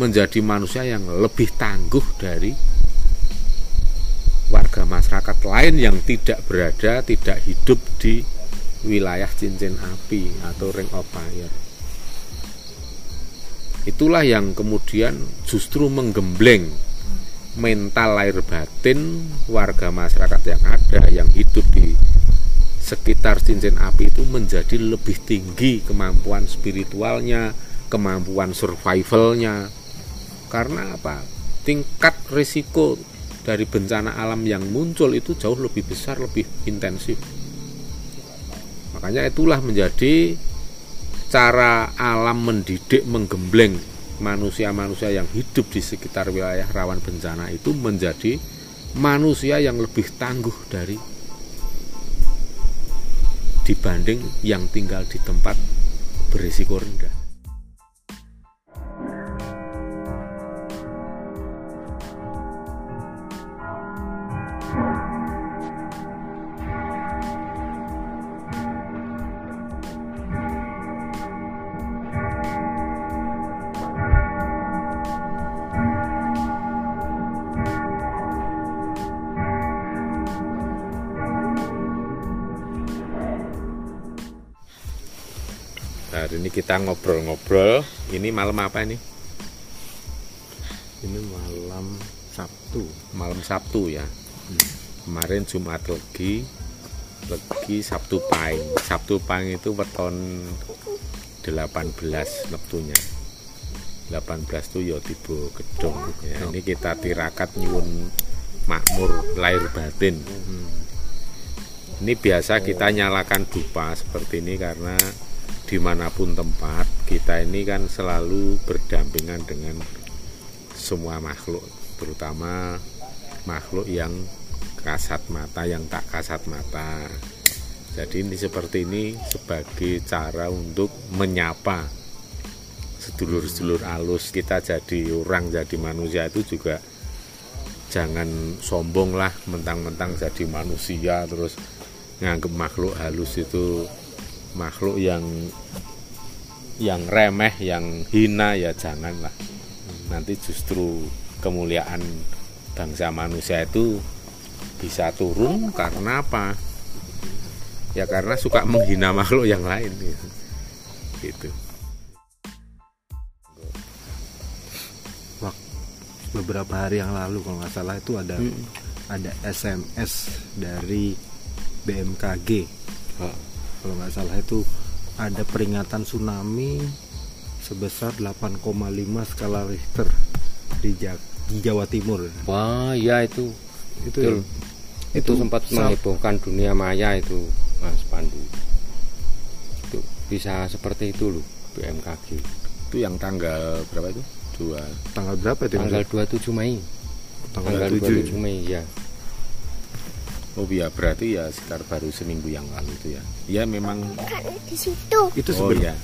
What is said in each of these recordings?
menjadi manusia yang lebih tangguh dari warga masyarakat lain yang tidak berada, tidak hidup di wilayah cincin api atau ring of fire. Itulah yang kemudian justru menggembleng mental lahir batin warga masyarakat yang ada yang hidup di sekitar cincin api itu menjadi lebih tinggi kemampuan spiritualnya, kemampuan survivalnya. Karena apa? Tingkat risiko dari bencana alam yang muncul itu jauh lebih besar, lebih intensif. Makanya itulah menjadi cara alam mendidik, menggembleng manusia-manusia yang hidup di sekitar wilayah rawan bencana itu menjadi manusia yang lebih tangguh dari dibanding yang tinggal di tempat berisiko rendah. Kita ngobrol-ngobrol. Ini malam apa ini? Ini malam Sabtu. Malam Sabtu ya. Hmm. Kemarin Jumat lagi, lagi Sabtu Pahing. Sabtu Pahing itu weton 18 waktunya. 18 tuh ya tiba gedung ya. Ini kita tirakat nyuwun makmur lahir batin. Hmm. Ini biasa kita nyalakan dupa seperti ini karena di mana pun tempat kita ini kan selalu berdampingan dengan semua makhluk terutama makhluk yang kasat mata yang tak kasat mata. Jadi ini seperti ini sebagai cara untuk menyapa sedulur-sedulur alus. Kita jadi orang jadi manusia itu juga jangan sombong lah mentang-mentang jadi manusia terus nganggep makhluk halus itu makhluk yang yang remeh, yang hina ya janganlah. Nanti justru kemuliaan bangsa manusia itu bisa turun karena apa? Ya karena suka menghina makhluk yang lain gitu. gitu. beberapa hari yang lalu kalau nggak salah itu ada hmm. ada SMS dari BMKG. Oh kalau nggak salah itu ada peringatan tsunami sebesar 8,5 skala Richter di, di Jawa Timur. Wah, ya itu. Itu ya. itu, itu sempat menghebohkan dunia maya itu, Mas Pandu. Itu bisa seperti itu loh BMKG. Itu yang tanggal berapa itu? Dua. Tanggal berapa itu? Tanggal 27 Mei. Tanggal, tanggal 27 Mei ya. Oh iya berarti ya sekitar baru seminggu yang lalu itu ya. Ya memang di situ. Itu oh, iya.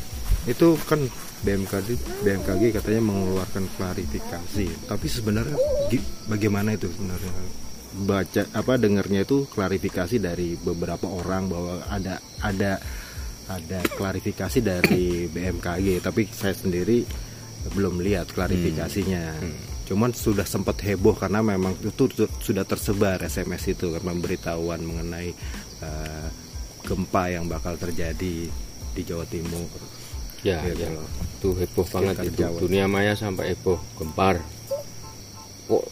Itu kan BMKG BMKG katanya mengeluarkan klarifikasi. Tapi sebenarnya bagaimana itu sebenarnya? Baca apa dengarnya itu klarifikasi dari beberapa orang bahwa ada ada ada klarifikasi dari BMKG, tapi saya sendiri belum lihat klarifikasinya. Hmm. Hmm cuman sudah sempat heboh karena memang itu sudah tersebar SMS itu memberitahuan mengenai uh, gempa yang bakal terjadi di Jawa Timur. Ya, gitu ya. Itu heboh banget itu. Jawa. Dunia maya sampai heboh gempar. Kok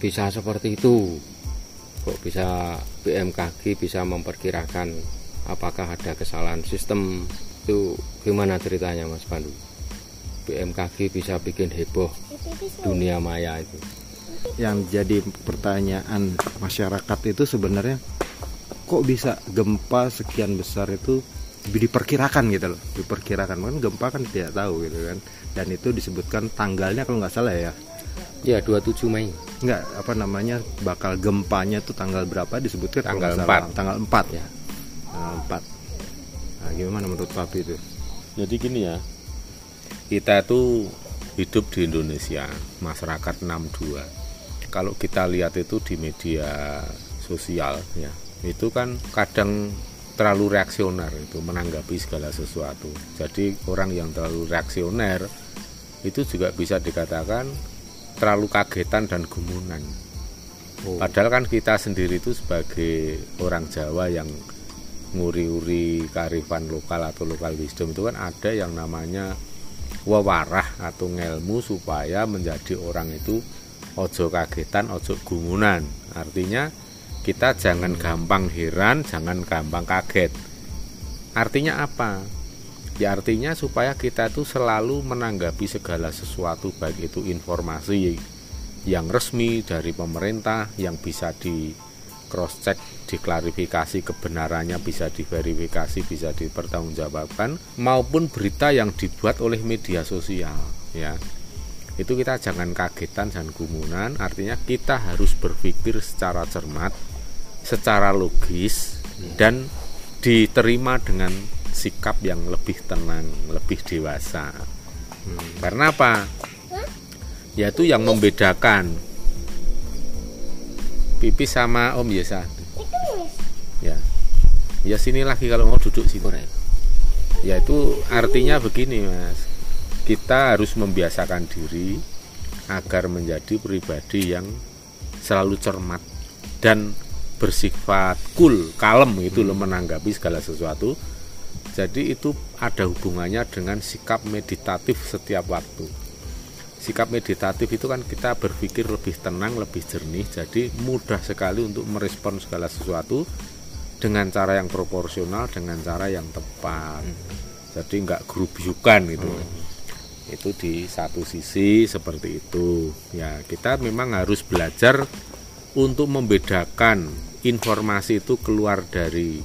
bisa seperti itu? Kok bisa BMKG bisa memperkirakan apakah ada kesalahan sistem? Itu gimana ceritanya Mas Pandu? BMKG bisa bikin heboh dunia maya itu. Yang jadi pertanyaan masyarakat itu sebenarnya kok bisa gempa sekian besar itu diperkirakan gitu loh diperkirakan. Kan gempa kan tidak tahu gitu kan. Dan itu disebutkan tanggalnya kalau nggak salah ya. Ya 27 Mei. Nggak apa namanya bakal gempanya tuh tanggal berapa disebutkan tanggal 4 salah. tanggal 4 ya. Tanggal 4 nah, gimana menurut Papi itu? Jadi gini ya kita itu hidup di Indonesia masyarakat 62 kalau kita lihat itu di media sosial ya itu kan kadang terlalu reaksioner itu menanggapi segala sesuatu. Jadi orang yang terlalu reaksioner itu juga bisa dikatakan terlalu kagetan dan gumunan. Oh. Padahal kan kita sendiri itu sebagai orang Jawa yang nguri-uri kearifan lokal atau lokal wisdom itu kan ada yang namanya wewarah atau ngelmu supaya menjadi orang itu ojo kagetan, ojo gumunan. Artinya kita jangan gampang heran, jangan gampang kaget. Artinya apa? Ya artinya supaya kita itu selalu menanggapi segala sesuatu baik itu informasi yang resmi dari pemerintah yang bisa di cross check, diklarifikasi kebenarannya bisa diverifikasi, bisa dipertanggungjawabkan maupun berita yang dibuat oleh media sosial ya. Itu kita jangan kagetan dan gumunan, artinya kita harus berpikir secara cermat secara logis dan diterima dengan sikap yang lebih tenang, lebih dewasa. Hmm. Karena apa? Yaitu yang membedakan pipi sama Om Yesa. Ya. Ya sini lagi kalau mau duduk sini. Yaitu artinya begini, Mas. Kita harus membiasakan diri agar menjadi pribadi yang selalu cermat dan bersifat cool, kalem itu hmm. loh menanggapi segala sesuatu. Jadi itu ada hubungannya dengan sikap meditatif setiap waktu. Sikap meditatif itu kan kita berpikir lebih tenang, lebih jernih, jadi mudah sekali untuk merespon segala sesuatu dengan cara yang proporsional, dengan cara yang tepat. Hmm. Jadi nggak gerubyukan gitu. Hmm. Itu di satu sisi seperti itu. Ya kita memang harus belajar untuk membedakan informasi itu keluar dari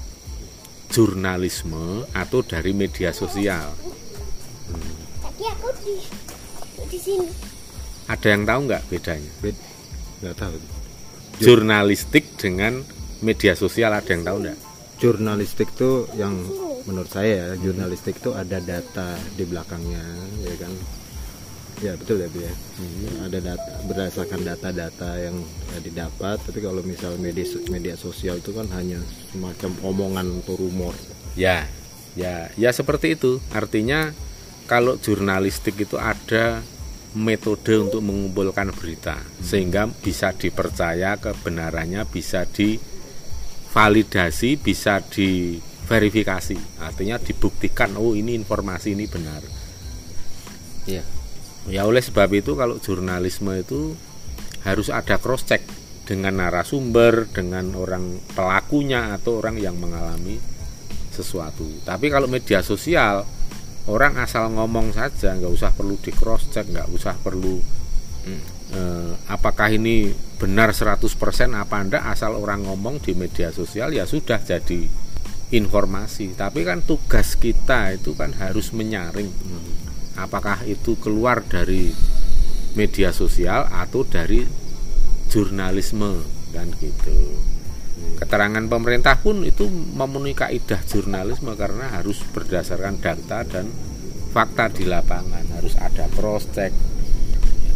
jurnalisme atau dari media sosial. Hmm. Tadi aku di, di sini. Ada yang tahu nggak bedanya? Bed, nggak tahu. Jurnalistik dengan media sosial ada yang tahu nggak? Jurnalistik itu yang menurut saya jurnalistik itu ada data di belakangnya, ya kan Ya betul ya Bu ya. Hmm, ada data berdasarkan data-data yang ya, didapat. Tapi kalau misal media media sosial itu kan hanya semacam omongan atau rumor. Ya, ya, ya seperti itu. Artinya kalau jurnalistik itu ada metode untuk mengumpulkan berita hmm. sehingga bisa dipercaya kebenarannya bisa divalidasi bisa diverifikasi artinya dibuktikan oh ini informasi ini benar ya Ya oleh sebab itu kalau jurnalisme itu harus ada cross check dengan narasumber, dengan orang pelakunya atau orang yang mengalami sesuatu. Tapi kalau media sosial orang asal ngomong saja, nggak usah perlu di cross check, nggak usah perlu hmm, eh, apakah ini benar 100% apa anda asal orang ngomong di media sosial ya sudah jadi informasi. Tapi kan tugas kita itu kan harus menyaring. Hmm apakah itu keluar dari media sosial atau dari jurnalisme kan gitu keterangan pemerintah pun itu memenuhi kaidah jurnalisme karena harus berdasarkan data dan fakta di lapangan. Harus ada cross check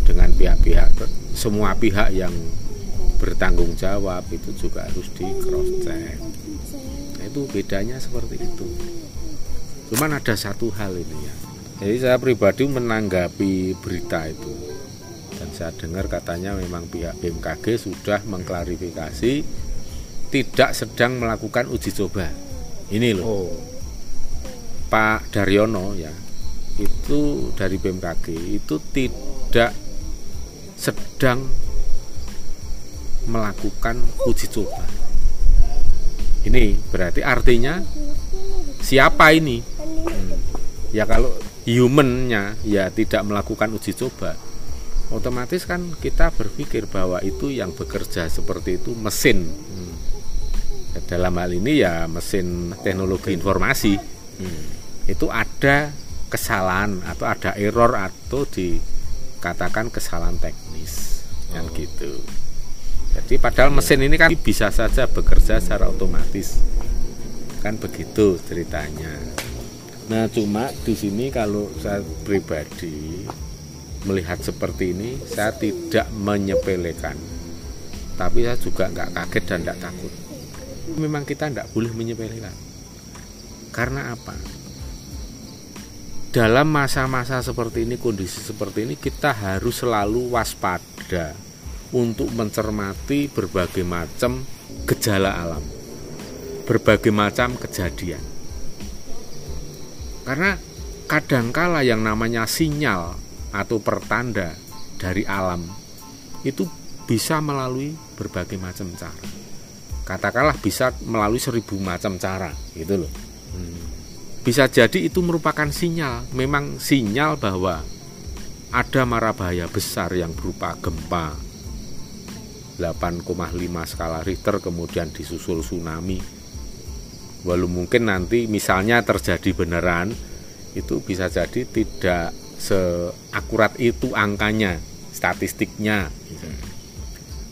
dengan pihak-pihak. Semua pihak yang bertanggung jawab itu juga harus di cross check nah, itu bedanya seperti itu. Cuman ada satu hal ini ya. Jadi saya pribadi menanggapi berita itu. Dan saya dengar katanya memang pihak BMKG sudah mengklarifikasi tidak sedang melakukan uji coba. Ini loh. Oh. Pak Daryono ya itu dari BMKG itu tidak sedang melakukan uji coba. Ini berarti artinya siapa ini? Hmm. Ya kalau humannya ya tidak melakukan uji coba otomatis kan kita berpikir bahwa itu yang bekerja seperti itu mesin hmm. Dalam hal ini ya mesin teknologi informasi hmm. itu ada kesalahan atau ada error atau dikatakan kesalahan teknis kan oh. kan gitu jadi padahal iya. mesin ini kan bisa saja bekerja secara otomatis kan begitu ceritanya Nah, cuma di sini kalau saya pribadi melihat seperti ini, saya tidak menyepelekan. Tapi saya juga nggak kaget dan nggak takut. Memang kita nggak boleh menyepelekan. karena apa? Dalam masa-masa seperti ini kondisi seperti ini kita harus selalu waspada untuk mencermati berbagai macam gejala alam berbagai macam kejadian. Karena kadangkala yang namanya sinyal atau pertanda dari alam itu bisa melalui berbagai macam cara katakanlah bisa melalui seribu macam cara gitu loh. Bisa jadi itu merupakan sinyal. Memang sinyal bahwa ada mara bahaya besar yang berupa gempa 8,5 skala Richter kemudian disusul tsunami. Walau mungkin nanti misalnya terjadi beneran itu bisa jadi tidak seakurat itu angkanya statistiknya.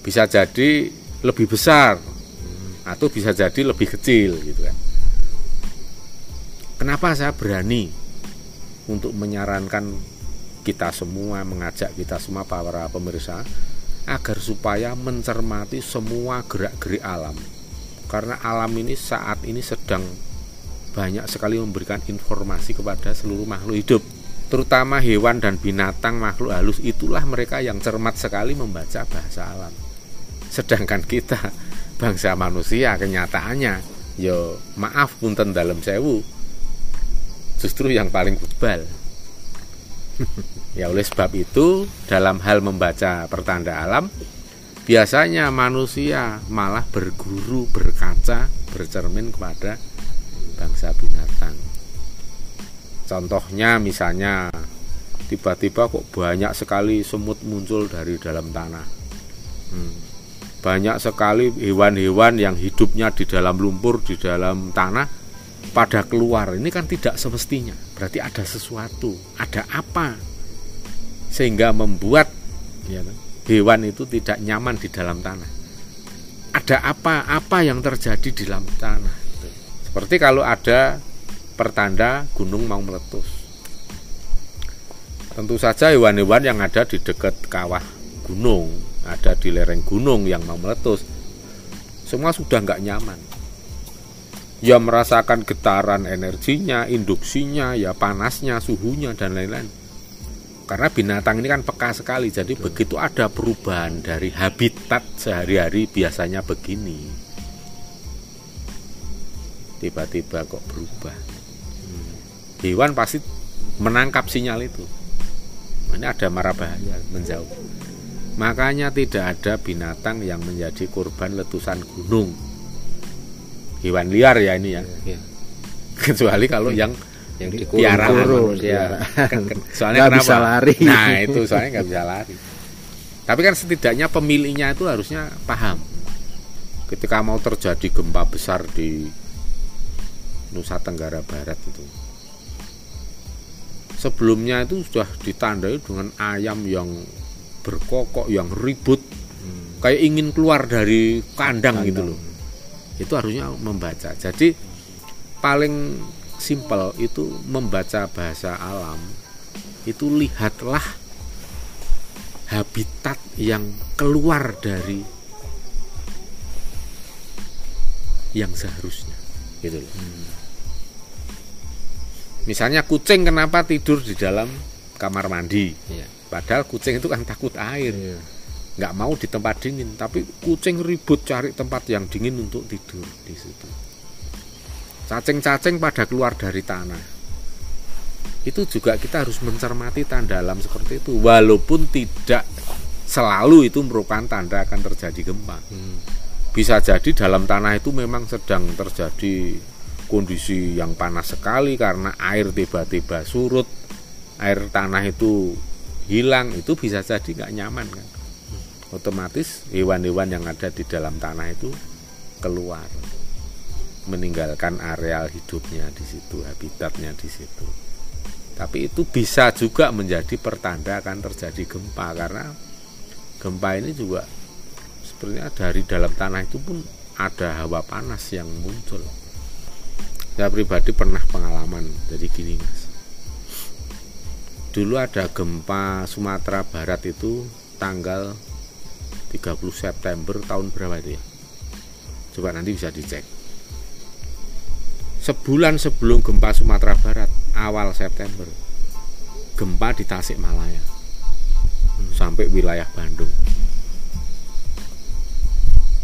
Bisa jadi lebih besar atau bisa jadi lebih kecil gitu kan. Kenapa saya berani untuk menyarankan kita semua, mengajak kita semua para pemirsa agar supaya mencermati semua gerak-gerik alam. Karena alam ini saat ini sedang banyak sekali memberikan informasi kepada seluruh makhluk hidup. Terutama hewan dan binatang makhluk halus. Itulah mereka yang cermat sekali membaca bahasa alam. Sedangkan kita bangsa manusia kenyataannya yo maaf punten dalam sewu justru yang paling bebal. ya oleh sebab itu dalam hal membaca pertanda alam biasanya manusia malah berguru berkaca bercermin kepada bangsa binatang. Contohnya misalnya tiba-tiba kok banyak sekali semut muncul dari dalam tanah. Hmm. Banyak sekali hewan-hewan yang hidupnya di dalam lumpur, di dalam tanah pada keluar. Ini kan tidak semestinya. Berarti ada sesuatu ada apa sehingga membuat ya, kan, hewan itu tidak nyaman di dalam tanah. Ada apa apa yang terjadi di dalam tanah? Seperti kalau ada pertanda gunung mau meletus. Tentu saja hewan-hewan yang ada di dekat kawah gunung ada di lereng gunung yang mau meletus semua sudah nggak nyaman ya merasakan getaran energinya, induksinya, ya panasnya, suhunya dan lain-lain. Karena binatang ini kan peka sekali, jadi Betul. begitu ada perubahan dari habitat sehari-hari biasanya begini, tiba-tiba kok berubah. Hmm. Hewan pasti menangkap sinyal itu. Ini ada mara bahaya menjauh. Makanya tidak ada binatang yang menjadi korban letusan gunung hewan liar ya ini ya. ya. Kecuali kalau yang yang piaraan ya. Soalnya gak kenapa? bisa lari. Nah, itu soalnya nggak bisa lari. Tapi kan setidaknya pemiliknya itu harusnya paham. Ketika mau terjadi gempa besar di Nusa Tenggara Barat itu. Sebelumnya itu sudah ditandai dengan ayam yang berkokok, yang ribut, hmm. kayak ingin keluar dari kandang, kandang. gitu loh itu harusnya membaca jadi paling simpel itu membaca bahasa alam itu lihatlah habitat yang keluar dari yang seharusnya gitu loh. Hmm. Misalnya kucing kenapa tidur di dalam kamar mandi? Ya. Padahal kucing itu kan takut air. Ya nggak mau di tempat dingin. Tapi kucing ribut cari tempat yang dingin untuk tidur di situ. Cacing-cacing pada keluar dari tanah. Itu juga kita harus mencermati tanda alam seperti itu. Walaupun tidak selalu itu merupakan tanda akan terjadi gempa. Hmm. bisa jadi dalam tanah itu memang sedang terjadi kondisi yang panas sekali karena air tiba-tiba surut. Air tanah itu hilang itu bisa jadi nggak nyaman kan? Otomatis hewan-hewan yang ada di dalam tanah itu keluar meninggalkan areal hidupnya di situ habitatnya di situ. Tapi itu bisa juga menjadi pertanda akan terjadi gempa karena gempa ini juga sebenarnya dari dalam tanah itu pun ada hawa panas yang muncul. Saya pribadi pernah pengalaman jadi gini mas dulu ada gempa Sumatera Barat itu tanggal 30 September tahun berapa itu ya? Coba nanti bisa dicek. Sebulan sebelum gempa Sumatera Barat awal September gempa di Tasikmalaya hmm. sampai wilayah Bandung.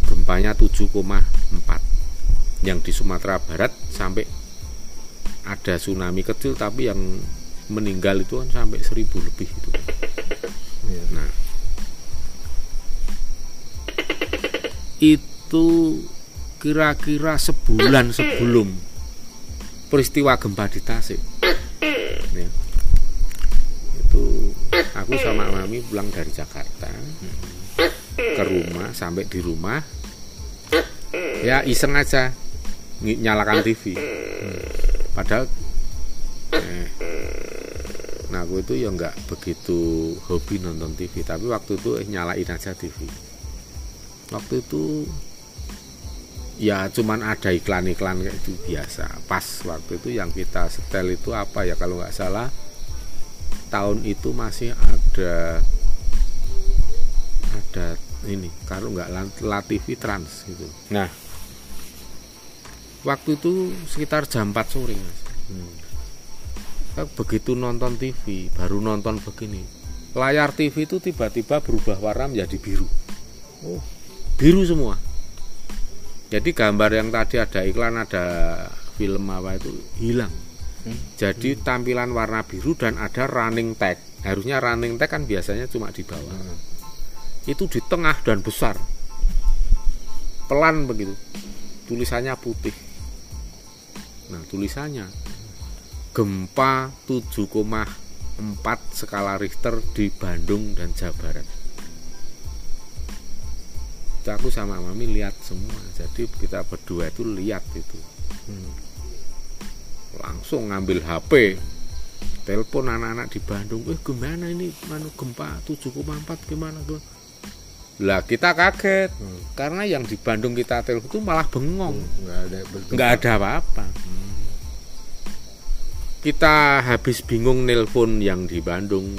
Gempanya 7,4 yang di Sumatera Barat sampai ada tsunami kecil tapi yang meninggal itu kan sampai seribu lebih itu. Ya. nah. Itu kira-kira sebulan sebelum peristiwa gempa di Tasik. Ya. itu aku sama mami pulang dari Jakarta ke rumah sampai di rumah. Ya iseng aja nyalakan TV padahal aku itu ya nggak begitu hobi nonton TV tapi waktu itu eh, nyalain aja TV waktu itu ya cuman ada iklan-iklan kayak itu biasa. Pas waktu itu yang kita setel itu apa ya kalau nggak salah tahun itu masih ada ada ini kalau nggak La TV Trans gitu. Nah. Waktu itu sekitar jam 4 sore mas. Hmm. Begitu nonton TV baru nonton begini. Layar TV itu tiba-tiba berubah warna menjadi biru. Oh. Biru semua. Jadi gambar yang tadi ada iklan ada film apa itu hilang. Hmm. jadi hmm. tampilan warna biru dan ada running tag. Harusnya running tag kan biasanya cuma di bawah. Hmm. itu di tengah dan besar. Pelan begitu. Tulisannya putih. Nah tulisannya gempa 7,4 skala Richter di Bandung dan Jawa Barat. Itu aku sama mami lihat semua jadi kita berdua itu lihat itu. Hmm. langsung ngambil HP telepon anak-anak di Bandung eh gimana ini? Manu gempa 7,4 gimana? Tuh lah kita kaget hmm. karena yang di Bandung kita telepon itu malah bengong. Hmm, nggak ada nggak ada apa-apa. Hmm. Kita habis bingung nelpon yang di Bandung.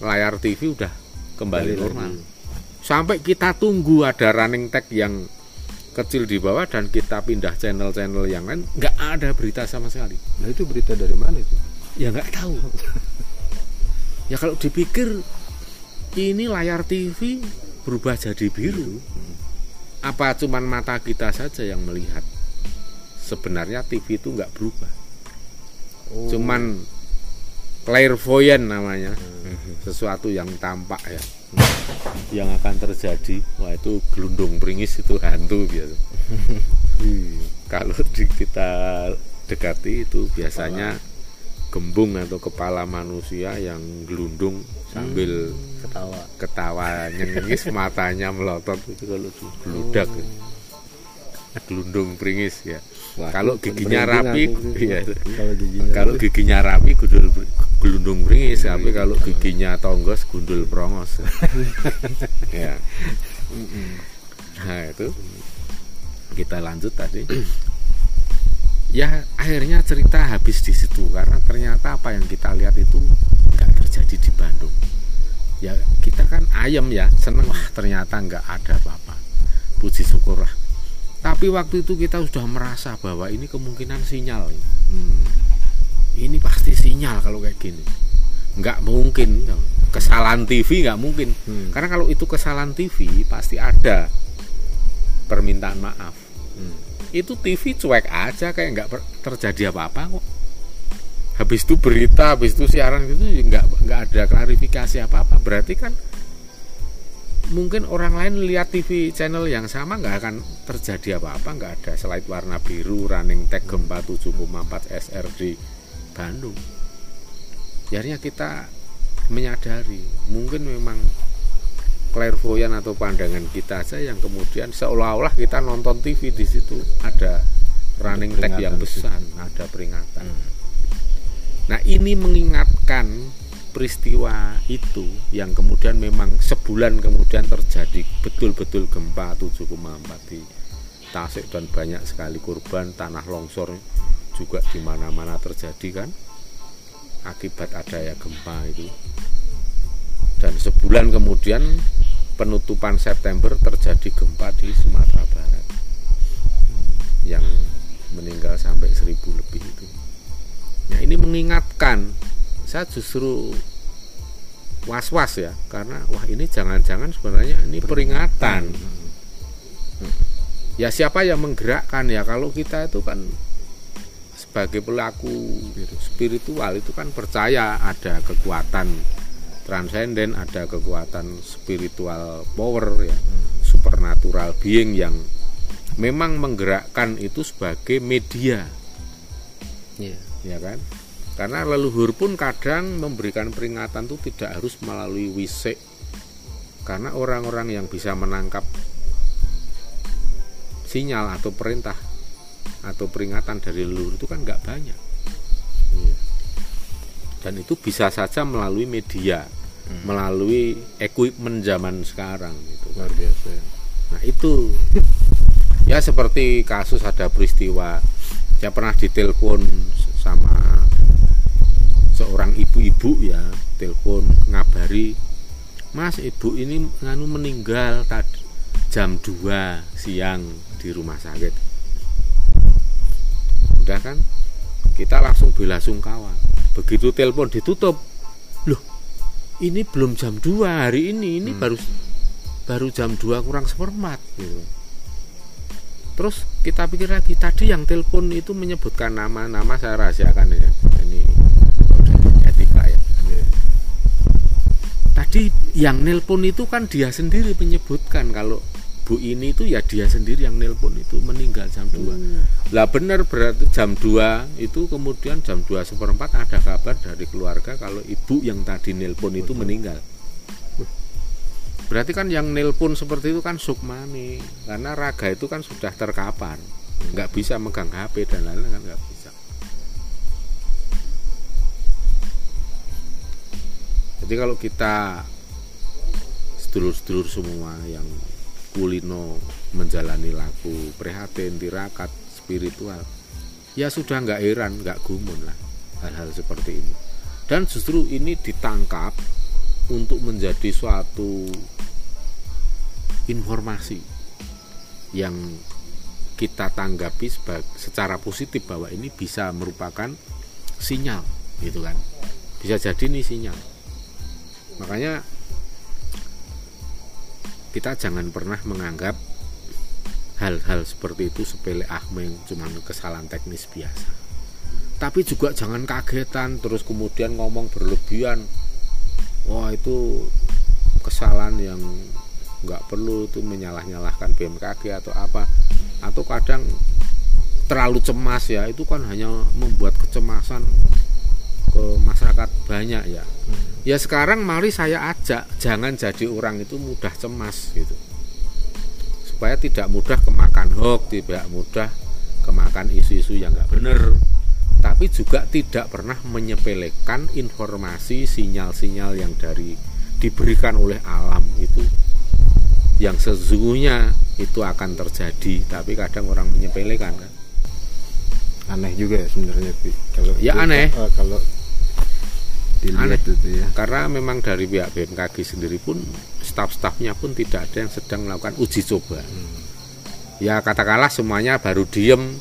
Layar TV udah kembali normal. lagi. Sampai kita tunggu ada running tag yang kecil di bawah dan kita pindah channel-channel yang lain nggak ada berita sama sekali. Nah itu berita dari mana itu? Ya nggak tahu. Ya kalau dipikir ini layar TV berubah jadi biru. Apa cuman mata kita saja yang melihat sebenarnya TV itu nggak berubah. Oh. cuman clairvoyant namanya. Hmm. sesuatu yang tampak ya. Yang akan terjadi. Wah itu gelundung pringis itu hantu biasa. Kalau di, kita dekati itu biasanya gembung atau kepala manusia yang gelundung sambil hmm, ketawa. ketawa nyengis matanya melotot. Itu kalau geludak. Oh. gelundung pringis ya Wah, kalau giginya rapi kalau giginya, kalau giginya rapi gundul gelundung bringis tapi kalau giginya tonggos gundul prongos. Ya nah itu. Kita lanjut tadi. Ya akhirnya cerita habis di situ. Karena ternyata apa yang kita lihat itu nggak terjadi di Bandung. Ya kita kan ayam ya seneng. Wah ternyata nggak ada apa-apa. Puji syukurlah tapi waktu itu kita sudah merasa bahwa ini kemungkinan sinyal hmm. ini pasti sinyal kalau kayak gini nggak mungkin kesalahan TV nggak mungkin hmm. karena kalau itu kesalahan TV pasti ada permintaan maaf hmm. itu TV cuek aja kayak nggak terjadi apa-apa kok habis itu berita habis itu siaran itu nggak nggak ada klarifikasi apa-apa berarti kan mungkin orang lain lihat TV channel yang sama nggak akan terjadi apa-apa nggak ada slide warna biru running tag gempa 7,4 SR di Bandung. Akhirnya kita menyadari mungkin memang clairvoyant atau pandangan kita aja yang kemudian seolah-olah kita nonton TV di situ ada running tag yang besar ada peringatan. Hmm. nah ini mengingatkan peristiwa itu yang kemudian memang sebulan kemudian terjadi betul-betul gempa 7,4 di Tasik dan banyak sekali korban tanah longsor juga di mana-mana terjadi kan? Akibat adanya gempa itu. Dan sebulan kemudian penutupan September terjadi gempa di Sumatera Barat yang meninggal sampai seribu lebih itu. Nah ini mengingatkan saya justru was-was ya karena wah ini jangan-jangan sebenarnya ini peringatan. Ya siapa yang menggerakkan ya? Kalau kita itu kan sebagai pelaku spiritual itu kan percaya ada kekuatan transenden ada kekuatan spiritual power ya supernatural being yang memang menggerakkan itu sebagai media. Yeah. ya kan karena leluhur pun kadang memberikan peringatan itu tidak harus melalui wisik. Karena orang-orang yang bisa menangkap sinyal atau perintah atau peringatan dari leluhur itu kan nggak banyak. Iya. Dan itu bisa saja melalui media, hmm. melalui equipment zaman sekarang itu luar biasa. Nah itu ya seperti kasus ada peristiwa saya pernah ditelepon sama seorang ibu-ibu ya telepon ngabari Mas ibu ini nganu meninggal tadi jam 2 siang di rumah sakit. Udah kan? Kita langsung bela sungkawa. Begitu telepon ditutup loh ini belum jam 2 hari ini ini hmm. baru baru jam 2 kurang seperempat gitu. Terus kita pikir lagi tadi yang telepon itu menyebutkan nama-nama saya rahasiakan ya. Ini tadi yang nelpon itu kan dia sendiri menyebutkan kalau Bu ini itu ya dia sendiri yang nelpon itu meninggal jam 2 hmm. lah benar berarti jam 2 itu kemudian jam 2 seperempat ada kabar dari keluarga kalau ibu yang tadi nelpon itu meninggal. Berarti kan yang nelpon seperti itu kan sukmani karena raga itu kan sudah terkapar. Nggak bisa megang HP dan lain-lain kan nggak bisa. Jadi kalau kita sedulur-sedulur semua yang kulino menjalani laku prihatin tirakat spiritual. Ya sudah nggak heran nggak gumun lah hal-hal seperti ini. Dan justru ini ditangkap untuk menjadi suatu informasi yang kita tanggapi secara positif bahwa ini bisa merupakan sinyal gitu kan? Bisa jadi ini sinyal. Makanya kita jangan pernah menganggap hal-hal seperti itu sepele ahmeng cuman kesalahan teknis biasa. Tapi juga jangan kagetan terus kemudian ngomong berlebihan. Wah itu kesalahan yang nggak perlu itu menyalah-nyalahkan BMKG atau apa. Atau kadang terlalu cemas ya itu kan hanya membuat kecemasan ke masyarakat banyak ya. Ya sekarang mari saya ajak jangan jadi orang itu mudah cemas gitu. Supaya tidak mudah kemakan hoax tidak mudah kemakan isu-isu yang nggak benar tapi juga tidak pernah menyepelekan informasi sinyal-sinyal yang dari diberikan oleh alam itu. Yang sesungguhnya itu akan terjadi tapi kadang orang menyepelekan kan? Aneh juga ya sebenarnya kalau ya aneh. eh, kalau dilihat Aneh. itu ya. Karena memang dari pihak BMKG sendiri pun staf-stafnya pun tidak ada yang sedang melakukan uji coba. Hmm. ya katakanlah semuanya baru diem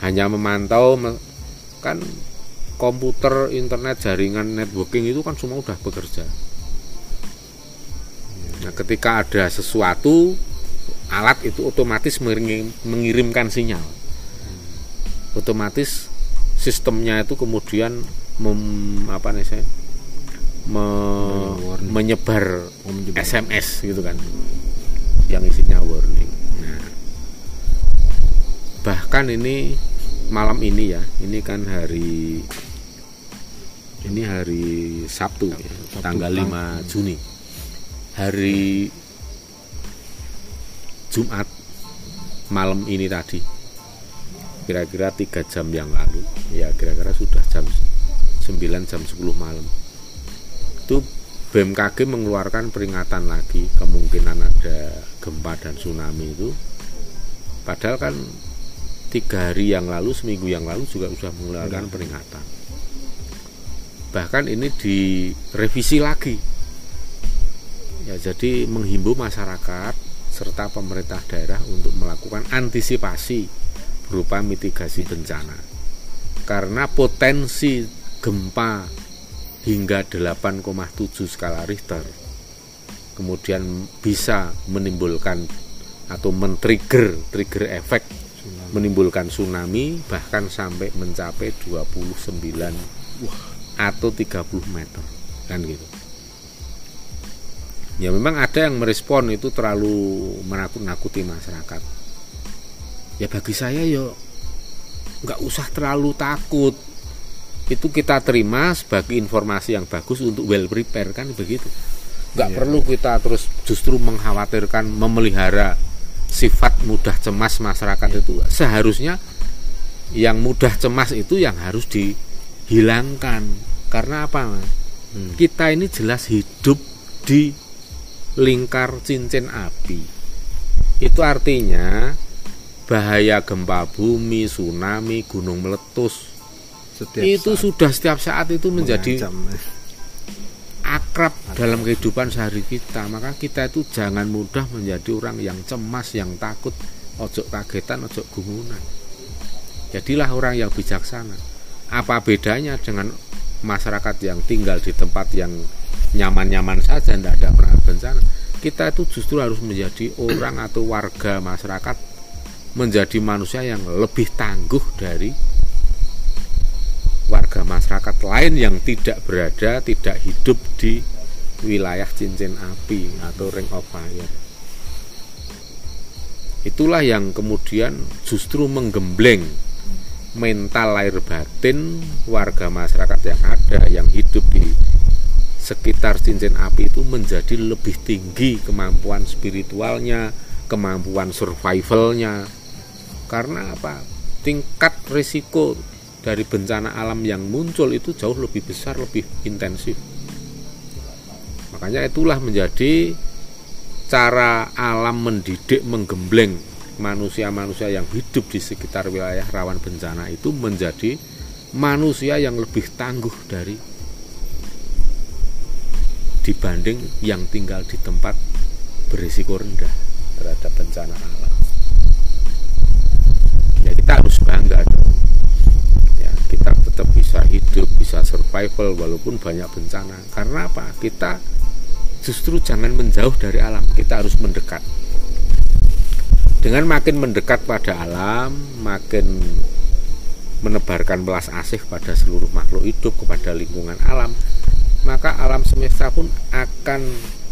hanya memantau kan komputer internet jaringan networking itu kan semua sudah bekerja. Nah ketika ada sesuatu alat itu otomatis mengirimkan sinyal. Otomatis sistemnya itu kemudian mem, apa nih saya? Me, menyebar SMS gitu kan. Yang isinya warning. Nah, bahkan ini malam ini ya, ini kan hari ini hari Sabtu, ya, Sabtu tanggal 5 Juni. Hari Jumat malam ini tadi. Kira-kira tiga jam yang lalu. Ya kira-kira sudah jam 9 jam 10 malam. Itu BMKG mengeluarkan peringatan lagi kemungkinan ada gempa dan tsunami itu. Padahal kan tiga hari yang lalu seminggu yang lalu juga sudah mengeluarkan iya. peringatan. Bahkan ini direvisi lagi. Ya jadi menghimbau masyarakat serta pemerintah daerah untuk melakukan antisipasi berupa mitigasi bencana. Karena potensi gempa hingga 8,7 skala Richter. Kemudian bisa menimbulkan atau men-trigger trigger efek menimbulkan tsunami bahkan sampai mencapai 29 Wah. atau 30 meter. Kan gitu. Ya memang ada yang merespon itu terlalu menakut-nakuti masyarakat. Ya bagi saya yo nggak usah terlalu takut itu kita terima sebagai informasi yang bagus untuk well prepare kan begitu nggak yeah. perlu kita terus justru mengkhawatirkan memelihara sifat mudah cemas masyarakat yeah. itu seharusnya yang mudah cemas itu yang harus dihilangkan karena apa hmm. kita ini jelas hidup di lingkar cincin api itu artinya bahaya gempa bumi tsunami gunung meletus setiap itu sudah setiap saat itu menjadi akrab dalam kehidupan sehari kita. Maka kita itu jangan mudah menjadi orang yang cemas yang takut ojo kagetan ojo gumunan jadilah orang yang bijaksana. Apa bedanya dengan masyarakat yang tinggal di tempat yang nyaman-nyaman saja tidak ada pernah bencana kita itu justru harus menjadi orang atau warga masyarakat menjadi manusia yang lebih tangguh dari warga masyarakat lain yang tidak berada, tidak hidup di wilayah cincin api atau ring of fire. Itulah yang kemudian justru menggembleng mental lahir batin warga masyarakat yang ada yang hidup di sekitar cincin api itu menjadi lebih tinggi kemampuan spiritualnya, kemampuan survivalnya. Karena apa? Tingkat risiko dari bencana alam yang muncul itu jauh lebih besar, lebih intensif. Makanya itulah menjadi cara alam mendidik, menggembleng manusia-manusia yang hidup di sekitar wilayah rawan bencana itu menjadi manusia yang lebih tangguh dari dibanding yang tinggal di tempat berisiko rendah terhadap bencana alam. Ya kita harus bangga dong kita tetap bisa hidup, bisa survival walaupun banyak bencana. Karena apa? Kita justru jangan menjauh dari alam, kita harus mendekat. Dengan makin mendekat pada alam, makin menebarkan belas asih pada seluruh makhluk hidup kepada lingkungan alam, maka alam semesta pun akan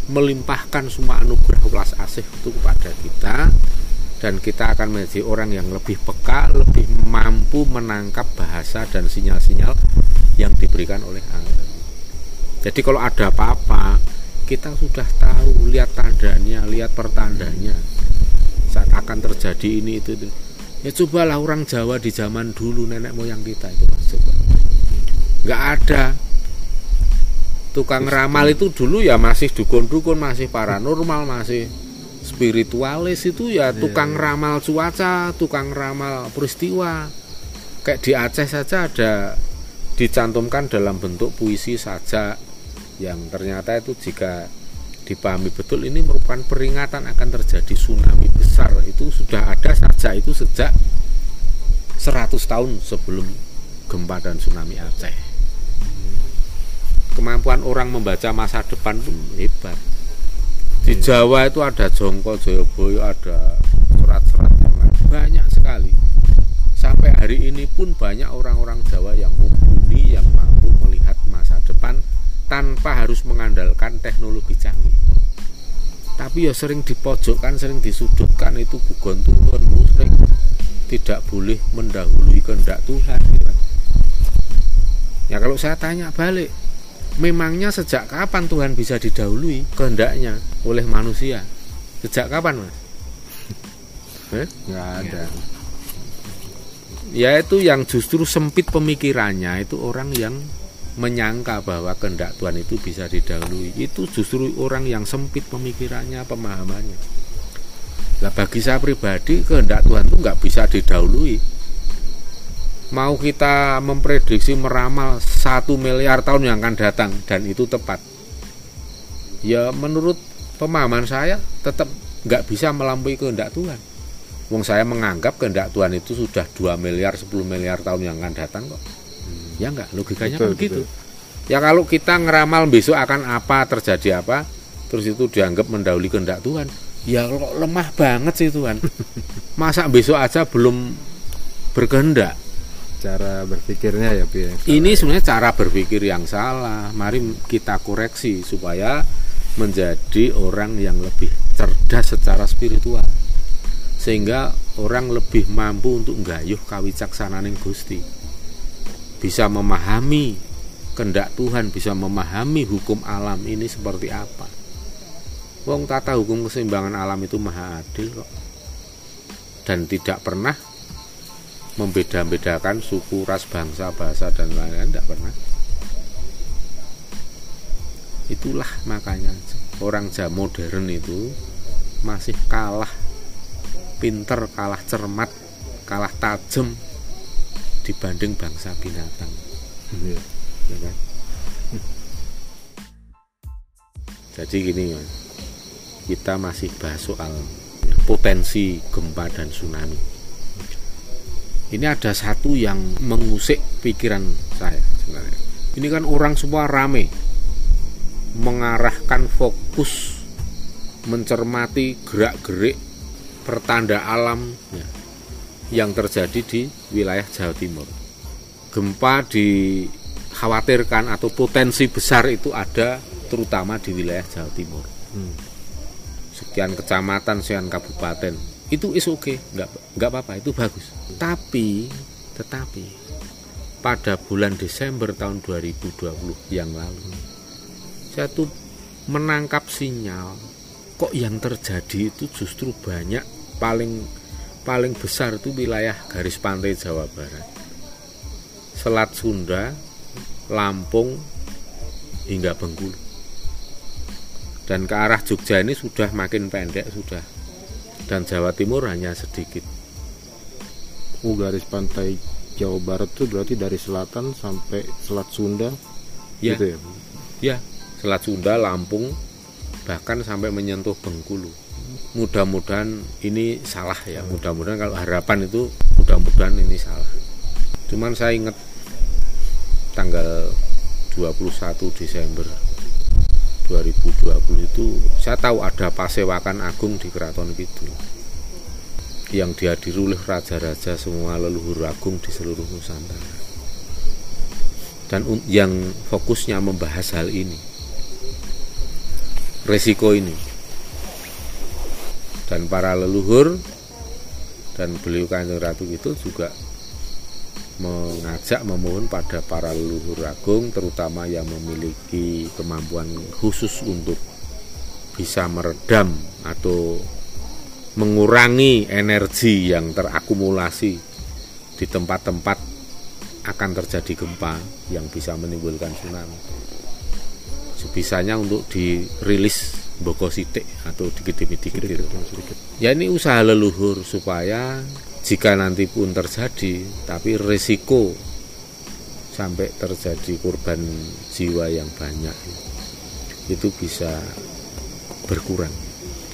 melimpahkan semua anugerah belas asih itu kepada kita dan kita akan menjadi orang yang lebih peka, lebih mampu menangkap bahasa dan sinyal-sinyal yang diberikan oleh Allah. Jadi kalau ada apa-apa, kita sudah tahu, lihat tandanya, lihat pertandanya. Saat akan terjadi ini itu, itu. Ya cobalah orang Jawa di zaman dulu nenek moyang kita itu mas coba. Nggak ada tukang ramal itu dulu ya masih dukun-dukun, masih paranormal, masih spiritualis itu ya iya, tukang yeah. ramal cuaca, tukang ramal peristiwa. Kayak di Aceh saja ada dicantumkan dalam bentuk puisi saja yang ternyata itu jika dipahami betul ini merupakan peringatan akan terjadi tsunami besar itu sudah ada saja itu sejak 100 tahun sebelum gempa dan tsunami Aceh kemampuan orang membaca masa depan pun hebat di Jawa itu ada Jongko Joyoboyo ada serat-serat banyak sekali. Sampai hari ini pun banyak orang-orang Jawa yang mumpuni yang mampu melihat masa depan tanpa harus mengandalkan teknologi canggih. Tapi ya sering dipojokkan sering disudutkan itu bukan Tuhan sering tidak boleh mendahului kehendak Tuhan gitu. Ya kalau saya tanya balik memangnya sejak kapan Tuhan bisa didahului kehendaknya oleh manusia? Sejak kapan mas? Eh? nggak ada. Ya itu yang justru sempit pemikirannya itu orang yang menyangka bahwa kehendak Tuhan itu bisa didahului. Itu justru orang yang sempit pemikirannya pemahamannya. Lah bagi saya pribadi kehendak Tuhan itu nggak bisa didahului mau kita memprediksi meramal satu miliar tahun yang akan datang dan itu tepat ya menurut pemahaman saya tetap nggak bisa melampaui kehendak Tuhan Wong saya menganggap kehendak Tuhan itu sudah 2 miliar 10 miliar tahun yang akan datang kok. Hmm. Ya enggak, logikanya betul, kan begitu. Ya kalau kita ngeramal besok akan apa, terjadi apa, terus itu dianggap mendahului kehendak Tuhan. Ya kok lemah banget sih Tuhan. Masa besok aja belum berkehendak cara berpikirnya ya Pi. Ini sebenarnya cara berpikir yang salah. Mari kita koreksi supaya menjadi orang yang lebih cerdas secara spiritual. Sehingga orang lebih mampu untuk nggayuh kawicaksananing Gusti. Bisa memahami kehendak Tuhan, bisa memahami hukum alam ini seperti apa. Wong tata hukum keseimbangan alam itu maha adil kok. Dan tidak pernah membeda-bedakan suku, ras, bangsa, bahasa dan lain-lain tidak pernah. Itulah makanya orang jam modern itu masih kalah pinter, kalah cermat, kalah tajam dibanding bangsa binatang. Ya. Ya kan? Jadi gini kita masih bahas soal potensi gempa dan tsunami ini ada satu yang mengusik pikiran saya sebenarnya. Ini kan orang semua rame mengarahkan fokus mencermati gerak-gerik pertanda alam ya, yang terjadi di wilayah Jawa Timur. Gempa dikhawatirkan atau potensi besar itu ada terutama di wilayah Jawa Timur. Hmm. Sekian kecamatan, sekian kabupaten itu is oke okay. nggak nggak apa-apa itu bagus. Tapi tetapi pada bulan Desember tahun 2020 yang lalu saya tuh menangkap sinyal kok yang terjadi itu justru banyak paling paling besar itu wilayah garis pantai Jawa Barat. Selat Sunda Lampung hingga Bengkulu. Dan ke arah Jogja ini sudah makin pendek sudah dan Jawa Timur hanya sedikit. Oh, garis pantai Jawa Barat itu berarti dari selatan sampai Selat Sunda ya. gitu ya? Ya, Selat Sunda, Lampung, bahkan sampai menyentuh Bengkulu. Mudah-mudahan ini salah ya. Mudah-mudahan kalau harapan itu mudah-mudahan ini salah. Cuman saya ingat tanggal 21 Desember 2020 itu saya tahu ada pasewakan agung di Keraton Kidul yang dihadiri oleh raja-raja semua leluhur agung di seluruh Nusantara. Dan yang fokusnya membahas hal ini resiko ini dan para leluhur dan beliau kanjeng ratu itu juga mengajak memohon pada para leluhur agung terutama yang memiliki kemampuan khusus untuk bisa meredam atau mengurangi energi yang terakumulasi di tempat-tempat akan terjadi gempa yang bisa menimbulkan tsunami. Sebisanya untuk dirilis boko sitik atau dikit-dikit. Ya ini usaha leluhur supaya jika nanti pun terjadi tapi risiko sampai terjadi korban jiwa yang banyak itu bisa berkurang.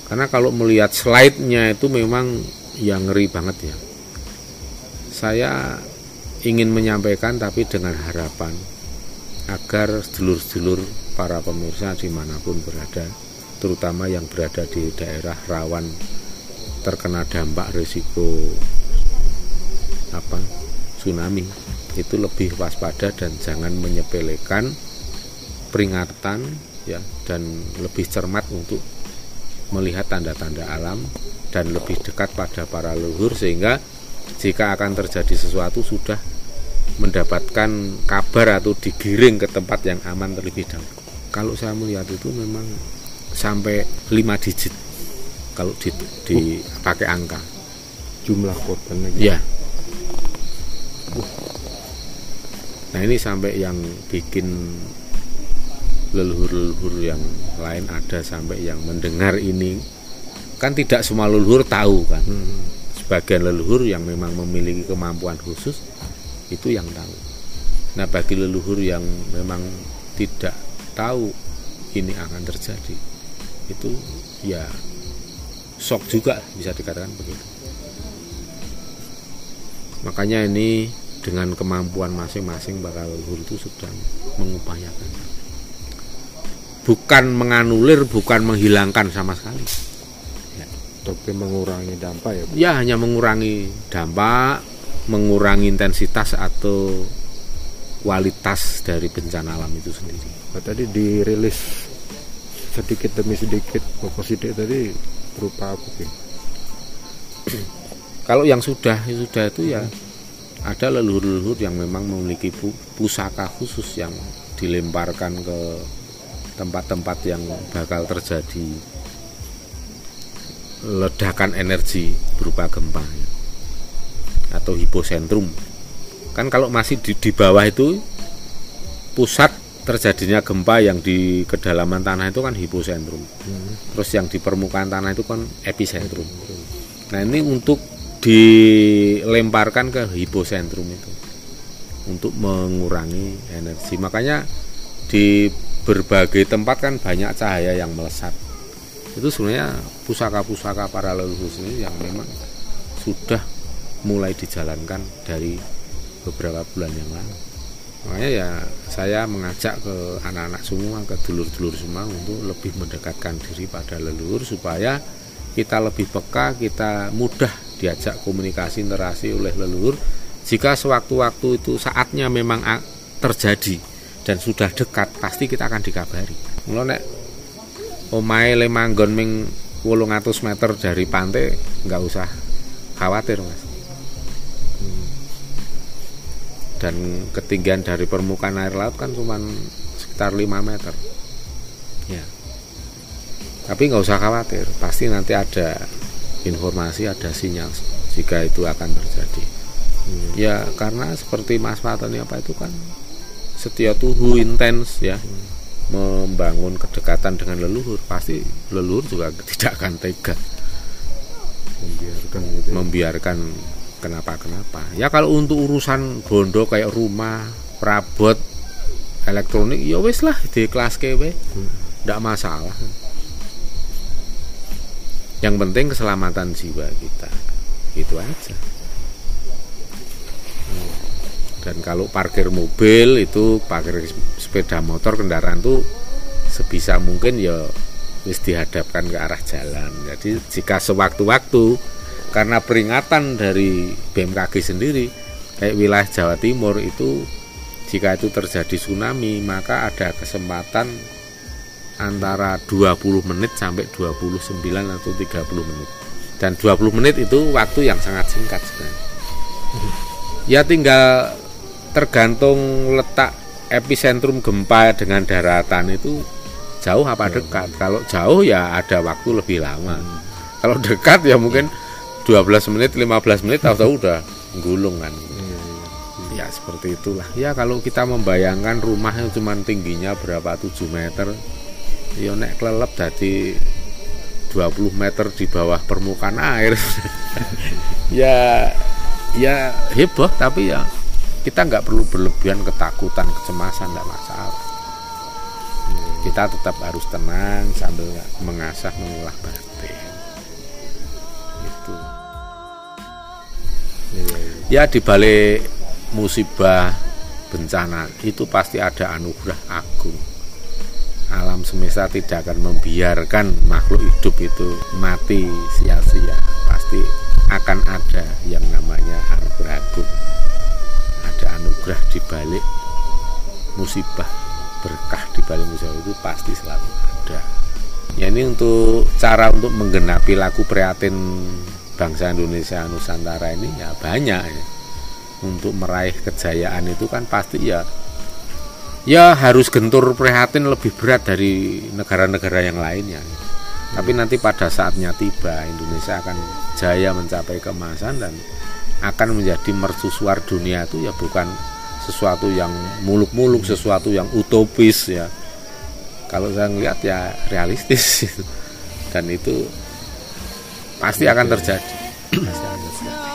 Karena kalau melihat slide-nya itu memang yang ngeri banget ya. Saya ingin menyampaikan tapi dengan harapan agar sedulur-sedulur para pemirsa di mana pun berada terutama yang berada di daerah rawan terkena dampak risiko apa tsunami itu lebih waspada dan jangan menyepelekan peringatan ya dan lebih cermat untuk melihat tanda-tanda alam dan lebih dekat pada para leluhur sehingga jika akan terjadi sesuatu sudah mendapatkan kabar atau digiring ke tempat yang aman terlebih dahulu. Kalau saya melihat itu memang sampai 5 digit kalau dipakai angka jumlah korbannya gitu. ya nah ini sampai yang bikin leluhur-leluhur yang lain ada sampai yang mendengar ini. Kan tidak semua leluhur tahu kan? Hmm. sebagian leluhur yang memang memiliki kemampuan khusus itu yang tahu. Nah bagi leluhur yang memang tidak tahu ini akan terjadi itu ya shock juga bisa dikatakan begitu. Makanya ini dengan kemampuan masing-masing para leluhur itu sudah mengupayakan. Bukan menganulir bukan menghilangkan sama sekali. Ya. tapi mengurangi dampak ya ya hanya mengurangi dampak mengurangi intensitas atau kualitas dari bencana alam itu sendiri. Nah, tadi dirilis sedikit demi sedikit sidik tadi berupa apa? Kalau yang sudah sudah itu ya ada leluhur-leluhur yang memang memiliki pusaka khusus yang dilemparkan ke tempat-tempat yang bakal terjadi ledakan energi berupa gempa atau hipocentrum kan kalau masih di, di bawah itu pusat terjadinya gempa yang di kedalaman tanah itu kan hipocentrum. Hmm. Terus yang di permukaan tanah itu kan epicentrum. Nah, ini untuk dilemparkan ke hipocentrum itu untuk mengurangi energi. Makanya di berbagai tempat kan banyak cahaya yang melesat. Itu sebenarnya pusaka-pusaka para leluhur ini yang memang sudah mulai dijalankan dari beberapa bulan yang lalu makanya ya saya mengajak ke anak-anak semua ke dulur-dulur semua untuk lebih mendekatkan diri pada leluhur supaya kita lebih peka kita mudah diajak komunikasi interaksi oleh leluhur jika sewaktu-waktu itu saatnya memang terjadi dan sudah dekat pasti kita akan dikabari. Mulai nek omae lemanggon ming 800 meter dari pantai nggak usah khawatir mas. Dan ketinggian dari permukaan air laut kan cuma sekitar 5 meter. Ya. Tapi nggak usah khawatir pasti nanti ada informasi ada sinyal jika itu akan terjadi hmm. ya karena seperti Mas Fatani apa itu kan setia tuhu intens ya hmm. membangun kedekatan dengan leluhur pasti leluhur juga tidak akan tega membiarkan gitu ya. membiarkan kenapa-kenapa. Ya kalau untuk urusan bondo kayak rumah, perabot, elektronik, ya wis lah di kelas kewe, tidak masalah. Yang penting keselamatan jiwa kita, itu aja. Dan kalau parkir mobil itu parkir sepeda motor kendaraan tuh sebisa mungkin ya wis dihadapkan ke arah jalan. Jadi jika sewaktu-waktu karena peringatan dari BMKG sendiri kayak wilayah Jawa Timur itu jika itu terjadi tsunami maka ada kesempatan antara 20 menit sampai 29 atau 30 menit. Dan 20 menit itu waktu yang sangat singkat sebenarnya. Ya tinggal tergantung letak epicentrum gempa dengan daratan itu jauh apa dekat. Kalau jauh ya ada waktu lebih lama. Kalau dekat ya mungkin 12 menit 15 menit tahu-tahu udah gulung kan. Ya seperti itulah. Ya kalau kita membayangkan rumahnya cuma tingginya berapa 7 meter ya nek kelelep jadi 20 meter di bawah permukaan air. Ya ya heboh tapi ya kita nggak perlu berlebihan ketakutan kecemasan tidak masalah. Kita tetap harus tenang sambil mengasah mengolah batin. Ya di balik musibah bencana itu pasti ada anugerah agung alam semesta tidak akan membiarkan makhluk hidup itu mati sia-sia. Pasti akan ada yang namanya anugerah agung. Ada anugerah di balik musibah berkah di balik musibah itu pasti selalu ada. Ya ini untuk cara untuk menggenapi lagu prihatin bangsa Indonesia Nusantara ini ya banyak ya. Untuk meraih kejayaan itu kan pasti ya ya harus gentur prihatin lebih berat dari negara-negara yang lainnya. Tapi nanti pada saatnya tiba Indonesia akan jaya mencapai kemasan dan akan menjadi mercusuar dunia itu ya bukan sesuatu yang muluk-muluk, sesuatu yang utopis ya. Kalau saya melihat ya realistis dan itu pasti akan terjadi pasti